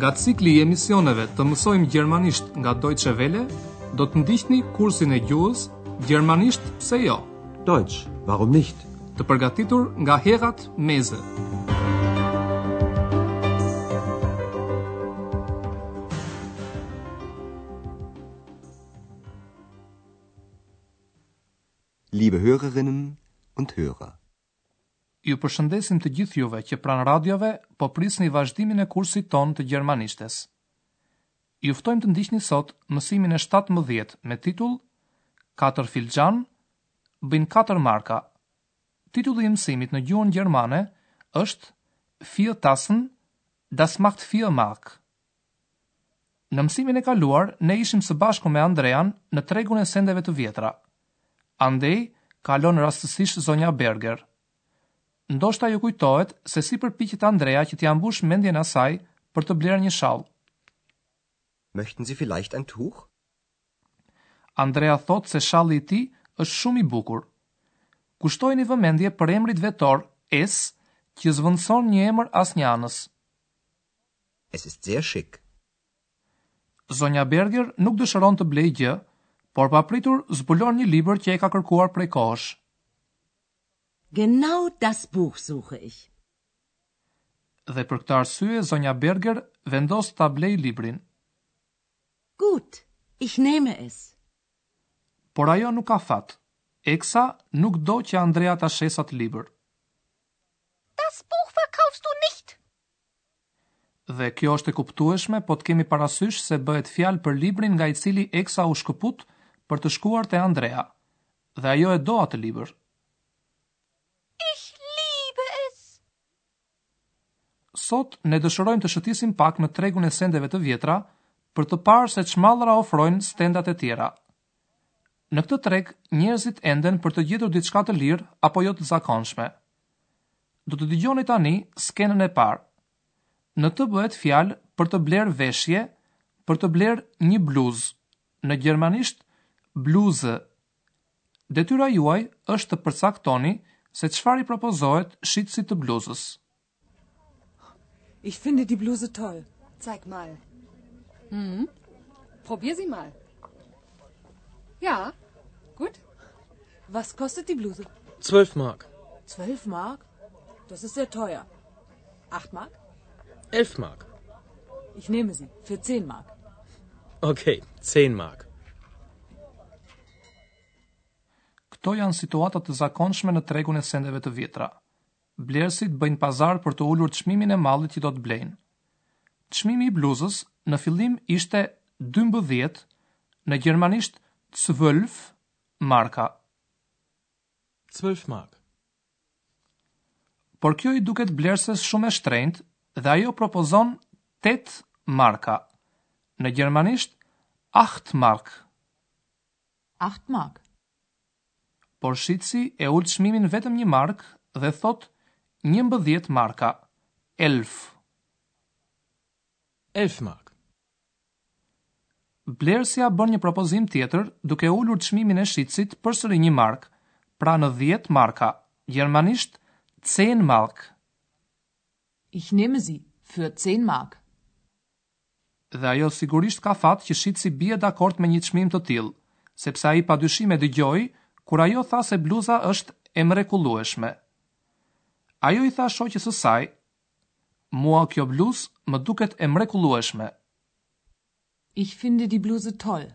Nga cikli i emisioneve të mësojmë gjermanisht nga Deutsche Welle, do të ndiqni kursin e gjuhës Gjermanisht pse jo? Deutsch, warum nicht? Të përgatitur nga Herrad Meese. Liebe Hörerinnen und Hörer. Ju përshëndesim të gjithë juve që pranë radiove po prisni vazhdimin e kursit tonë të gjermanishtes. Ju ftojmë të ndiqni sot mësimin e shtatëmbëdhjetë me titull Katër filxhanë bëjnë katër marka. Titulli i mësimit në gjuhën gjermane është Vier Tassen, das macht vier Mark. Në mësimin e kaluar ne ishim së bashku me Andrean në tregun e sendeve të vjetra. Andej kalon rastësisht zonja Berger. Ndoshta ju kujtohet se si përpiqet Andrea që t'ia mbushë mendjen asaj për të blerë një shall. Möchten Sie vielleicht ein Tuch? Andrea thotë se shalli i tij është shumë i bukur. Kushtojini vëmendje përemrit vetor es që zëvendëson një emër asnjanës. Es ist sehr schick. Zonja Berger nuk dëshiron të blejë gjë, por papritur zbulon një libër që e ka kërkuar prej kohësh. Genau das Buch suche ich. Dhe për këtë arsye zonja Berger vendos ta blejë librin. Gut, ich nehme es. Por ajo nuk ka fat. Exa nuk do që Andrea ta shesë atë libër. Das Buch verkaufst du nicht. Dhe kjo është e kuptueshme po të kemi parasysh se bëhet fjalë për librin nga i cili Exa u shkëput për të shkuar te Andrea. Dhe ajo e do atë libër. Ich liebe es! Sot ne dëshirojmë të shëtisim pak në tregun e sendeve të vjetra për të parë se ç'mallra ofrojnë stendat e tjera. Në këtë treg njerëzit enden për të gjetur diçka të lirë apo jo të zakonshme. Do të dëgjoni tani skenën e parë. Në të bëhet fjalë për të blerë veshje, për të blerë një bluzë, në gjermanisht Bluse. Detyra juaj është të përcaktoni se çfarë i propozohet shitëses së bluzës. Ich finde die Bluse toll. Zeig mal. Mhm. Probier sie mal. Ja. Gut. Was kostet die Bluse? 12 Mark. 12 Mark? Das ist sehr teuer. 8 Mark? 11 Mark. Ich nehme sie für 10 Mark. Okay, 10 Mark. Kto janë situatat të zakonshme në tregun e sendeve të vitra? Blerësit bëjnë pazar për të ulur çmimin e mallit që do të blejnë. Çmimi i bluzës në fillim ishte dymbëdhjetë, në gjermanisht zwölf, marka. Zwölf Mark. Por kjo i duket blerëses shumë e shtrenjtë dhe ajo propozon tetë marka, në gjermanisht acht Mark. Acht Mark. Por shitësi e ul çmimin vetëm një markë dhe thotë njëmbëdhjetë marka. Elf. Elf Mark. Blerësja bën një propozim tjetër duke ulur çmimin e shitësit përsëri një markë, pra në dhjetë marka, gjermanisht zehn Mark. Ich nehme sie für zehn Mark. Dhe ajo sigurisht ka fat që shitësi bie dakord me një çmim të tillë, sepse ai pa dyshim e dëgjoi kur ajo tha se bluza është e mrekullueshme. Ajo i tha shoqes së saj, Mua kjo bluzë më duket e mrekullueshme. Ich finde die Bluse toll.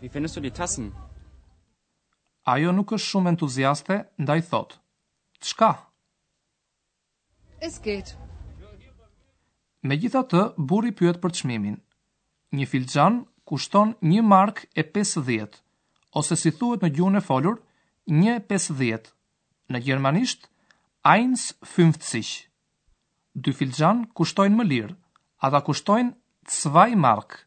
Wie findest du die Tassen? Ajo nuk është shumë entuziaste, ndaj thotë, Çka? Es geht. Megjithatë, burri pyet për çmimin. Një filxhan kushton një mark e pesëdhjetë, ose si thuhet në gjuhën e folur, një e pesëdhjetë, në gjermanisht eins fünfzig. Dy filxhan kushtojnë më lirë, ata kushtojnë zwei Mark,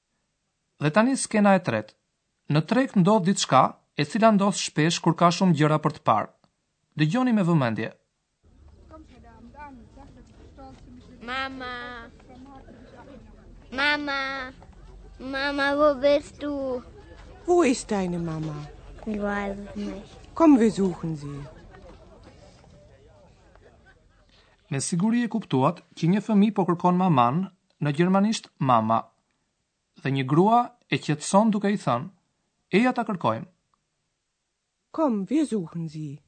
Dhe tani skena e tretë. Në treg ndodh diçka, e cila ndodh shpesh kur ka shumë gjëra për të parë. Dëgjoni me vëmendje. Mama. Mama. Mama, wo bist du? Wo ist deine Mama? Ich weiß es nicht. Komm, wir suchen sie. Me siguri e kuptuat që një fëmi po kërkon mamanë në gjermanisht mama, dhe një grua e qetëson duke i thënë, Eja ta kërkojmë. Komm, wir suchen sie.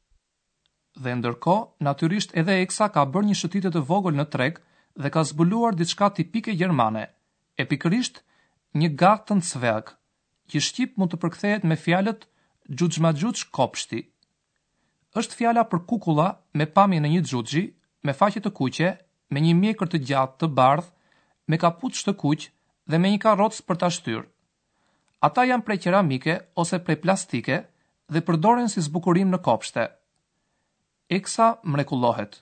Dhe ndërkohë, natyrisht edhe Eksa ka bërë një shëtitje të vogël në treg dhe ka zbuluar diçka tipike gjermane, e pikërisht një Gartenzwerg, që shqip mund të përkthehet me fjalët xhuxhmaxhuxh kopshti. Është fjala për kukulla me pamjen e një xhuxhi me faqe të kuqe, me një mjekër të gjatë të bardhë, me kapuç të kuq dhe me një karrocë për ta shtyrë. Ata janë prej qeramike ose prej plastike dhe përdoren si zbukurim në kopshte. Eksa mrekullohet.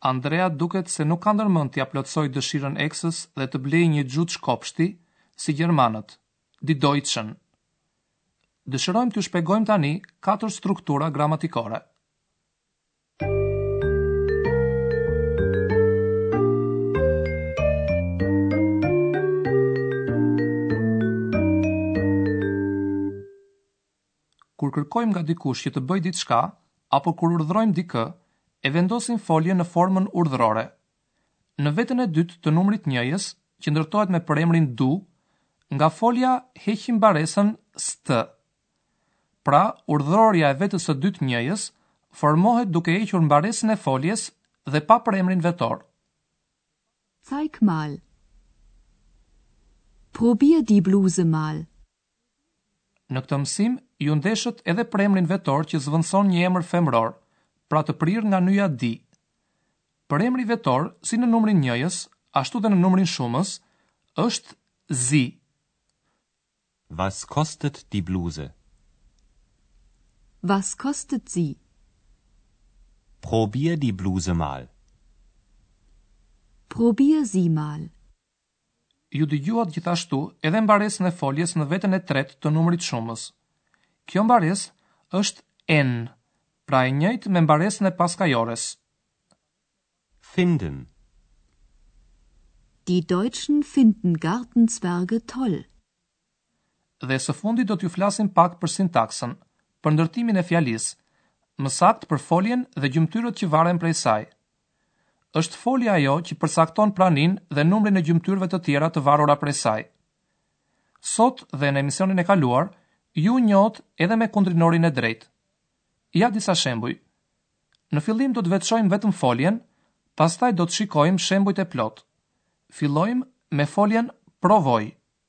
Andrea duket se nuk ka ndërmend t'ia plotësojë dëshirën Eksës dhe të blejë një xhuxh kopshti, si gjermanët, Die Deutschen. Dëshirojmë t'ju shpjegojmë tani katër struktura gramatikore. Kur kërkojmë nga dikush që të bëjë diçka apo kur urdhërojmë dikë, e vendosim foljen në formën urdhërore. Në vetën e dytë të numrit njëjës, që ndërtohet me përemrin du, nga folja heqim mbaresën st. Pra, urdhërorja e vetës së dytë njëjës formohet duke hequr mbaresën e foljes dhe pa përemrin vetor. Zeig mal. Probier die Bluse mal. Në këtë mësim ju ndeshët edhe përemrin vetor që zëvendëson një emër femëror, pra të prirë nga nyja die. Përemri vetor, si në numrin njëjës, ashtu dhe në numrin shumës, është sie. Was kostet die Bluse? Was kostet sie? Probier die Bluse mal. Probier sie mal. Ju dëgjuat gjithashtu edhe mbaresën e foljes në vetën e tretë të numrit shumës. Kjo mbaresë është en, pra e njëjtë me mbaresën e paskajores. Finden. Die Deutschen finden Gartenzwerge toll. Dhe së fundi do t'ju flasim pak për sintaksën, për ndërtimin e fjalisë, më saktë për foljen dhe gjymtyrët që varen prej saj. Është folja ajo që përcakton praninë dhe numrin e gjymtyrëve të tjera të varura prej saj. Sot dhe në emisionin e kaluar, ju u njohët edhe me kundrinorin e drejtë. Ja disa shembuj. Në fillim do të veçojmë vetëm foljen, pastaj do të shikojmë shembujt e plotë. Fillojmë me foljen provoj.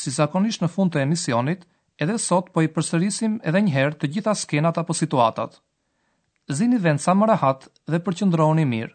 si zakonisht në fund të emisionit, edhe sot po i përsërisim edhe një herë të gjitha skenat apo situatat. Zini vend sa më rehat dhe përqendrohuni mirë.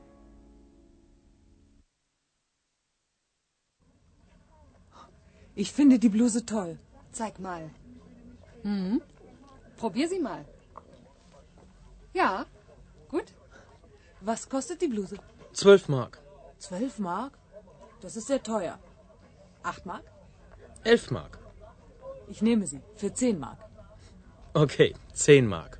Ich finde die Bluse toll. Zeig mal. Mhm. Probier sie mal. Ja. Gut. Was kostet die Bluse? 12 Mark. 12 Mark? Das ist sehr teuer. 8 Mark? 11 Mark. Ich nehme sie für 10 Mark. Okay, 10 Mark.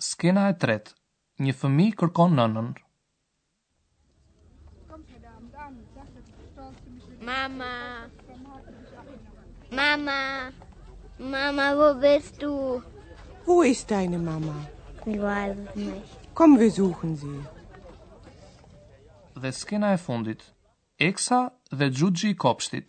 Skena e tretë, një fëmijë kërkon nënën. Mama. Mama. Mama, wo bist du? Wo ist deine Mama? Ich weiß es nicht. Komm, wir suchen sie. Dhe skena e fundit. Eksa dhe xhuxhi i kopshtit.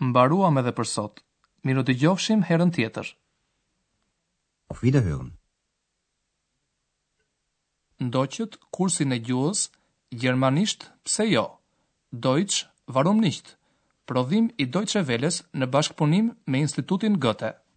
Mbaruam edhe për sot. Mirë u dëgjofshim herën tjetër. Auf Wiederhören. Ndoqët kursin e gjuhës gjermanisht pse jo? Deutsch warum nicht? Prodhim i Deutsche Welles në bashkëpunim me Institutin Goethe.